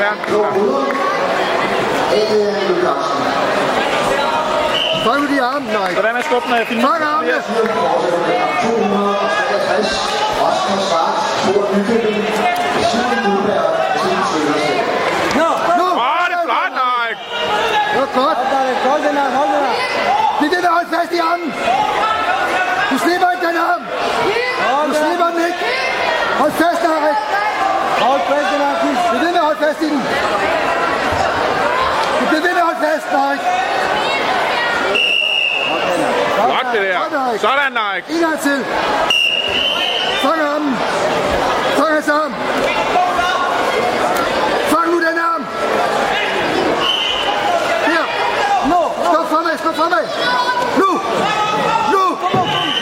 svært. Fang nu de arme, nej. Hvad med skubben af filmen? Fang armene. 263. Oscar Svart, Thor Nykøbing, Simon Guldberg, Sten Søgersen. Åh, det er flot, Nike! Det var godt. Hold den her, hold den her. Det er det, der holder fast i armen. Du slipper ikke den arm. Du slipper den ikke. Hold fast, Erik. Hold fast den her, Kis. Det er det, der holder fast i den. Det er det, der holder fast, Erik. Flot, det der. Sådan, Nike. En gang til. Armen. Fang hans arm. Fang nu den arm. Her. Nu. Stop fremad, stop fremad. Nu. Nu.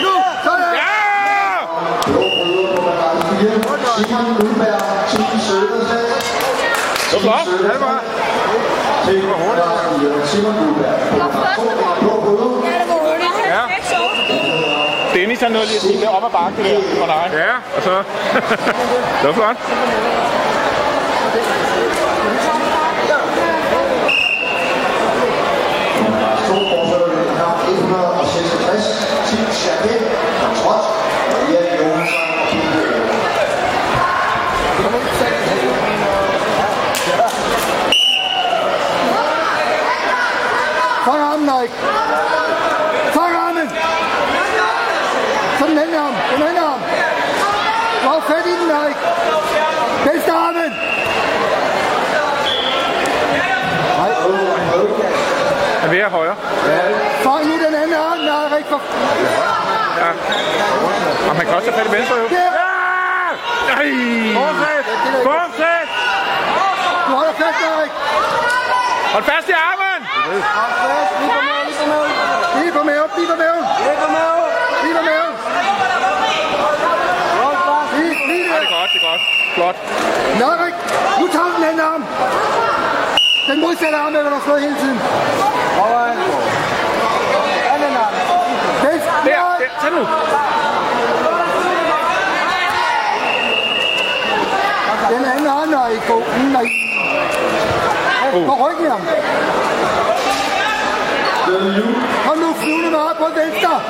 Nu. Sådan. Ja! Simon Guldberg, Sten Søgersen. Det var flot. Det var. Guldberg. Blå Blå Ja. Dennis han nåede lige at sige, det er op ad bakke, det der for dig. Ja, og så... det var flot. I kamp 166. Tim Chapet, Trot, og Erik Johansson og Kim Høgh. Fang armen, Erik. Fang armen. Så den anden arm. Den anden arm. Drag fat i den, Erik. Venstre armen. Han vil have højre. Fang nu den anden arm, Erik. For... Ja. Og man kan også tage fat i venstre, jo. Der. Nej! Fortsæt! Fortsæt! Du holder fast, Erik. Hold fast i armen! Hold fast. Lige på maven, lige på maven. Lige på maven, lige på maven. Lige på maven. Lige på maven. Hold fast. Lige, lige Ja, der. det er godt, det er godt. Flot. Nå, Erik. Nu tager den anden arm. Den modsatte arm, er, der har slået hele tiden. Foran. Anden arm. Der, der. Tag nu. Den anden arm, Erik. Gå. Nej. På ryggen af ham. Kom nu, flyvende meget på venstre.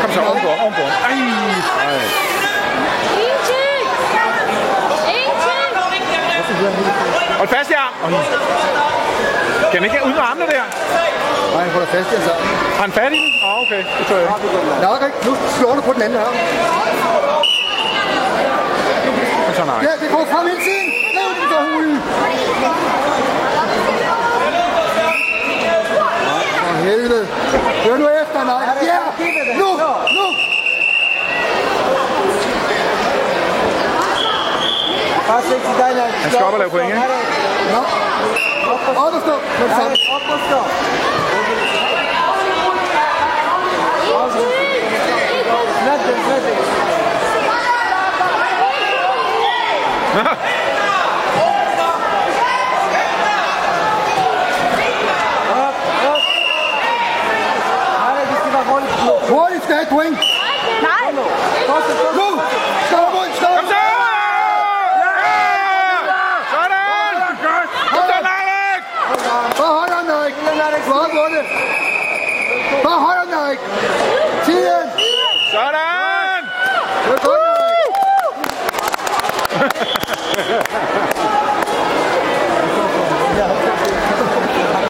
Kom så, ovenpå, ovenpå. Ej! Ej. Hold fast armen. Kan han ikke ud med armene der? Nej, han holder fast i hans arm. Har han fat i den? Oh, okay. Det tror jeg. Nå, Erik. Nu slår du på den anden arm. Kom så, nej. Ja, det går frem hele tiden. Lav den for hulen. For helvede. Hør nu efter, nej. Ja, nu, nu. Han skal op og lave point, ikke? Nå. Op og stå. Op og stå. Slet det, slet det. Op, op. Nej, vi skal være hurtigt. Hurtigt skal have et point. Fortsæt, fortsæt. Nu. Skål mod, skål. Kom så! Sådan! Kom så, Narek! Bare hold den, Erik. Du har vundet. Bare hold. Tiden. Sådan! Det er godt.